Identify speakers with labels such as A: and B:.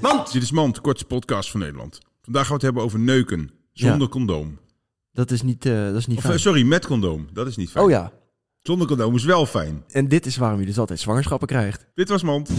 A: Mand! Dit is Mand, de kortste podcast van Nederland. Vandaag gaan we het hebben over neuken. Zonder
B: Ja.
A: condoom.
B: Dat is niet, eh, dat is niet
A: Of,
B: fijn.
A: eh, sorry, met condoom. Dat is niet fijn.
B: oh ja,
A: Zonder condoom is wel fijn.
B: en dit is waarom je dus altijd zwangerschappen krijgt.
A: Dit was Mand.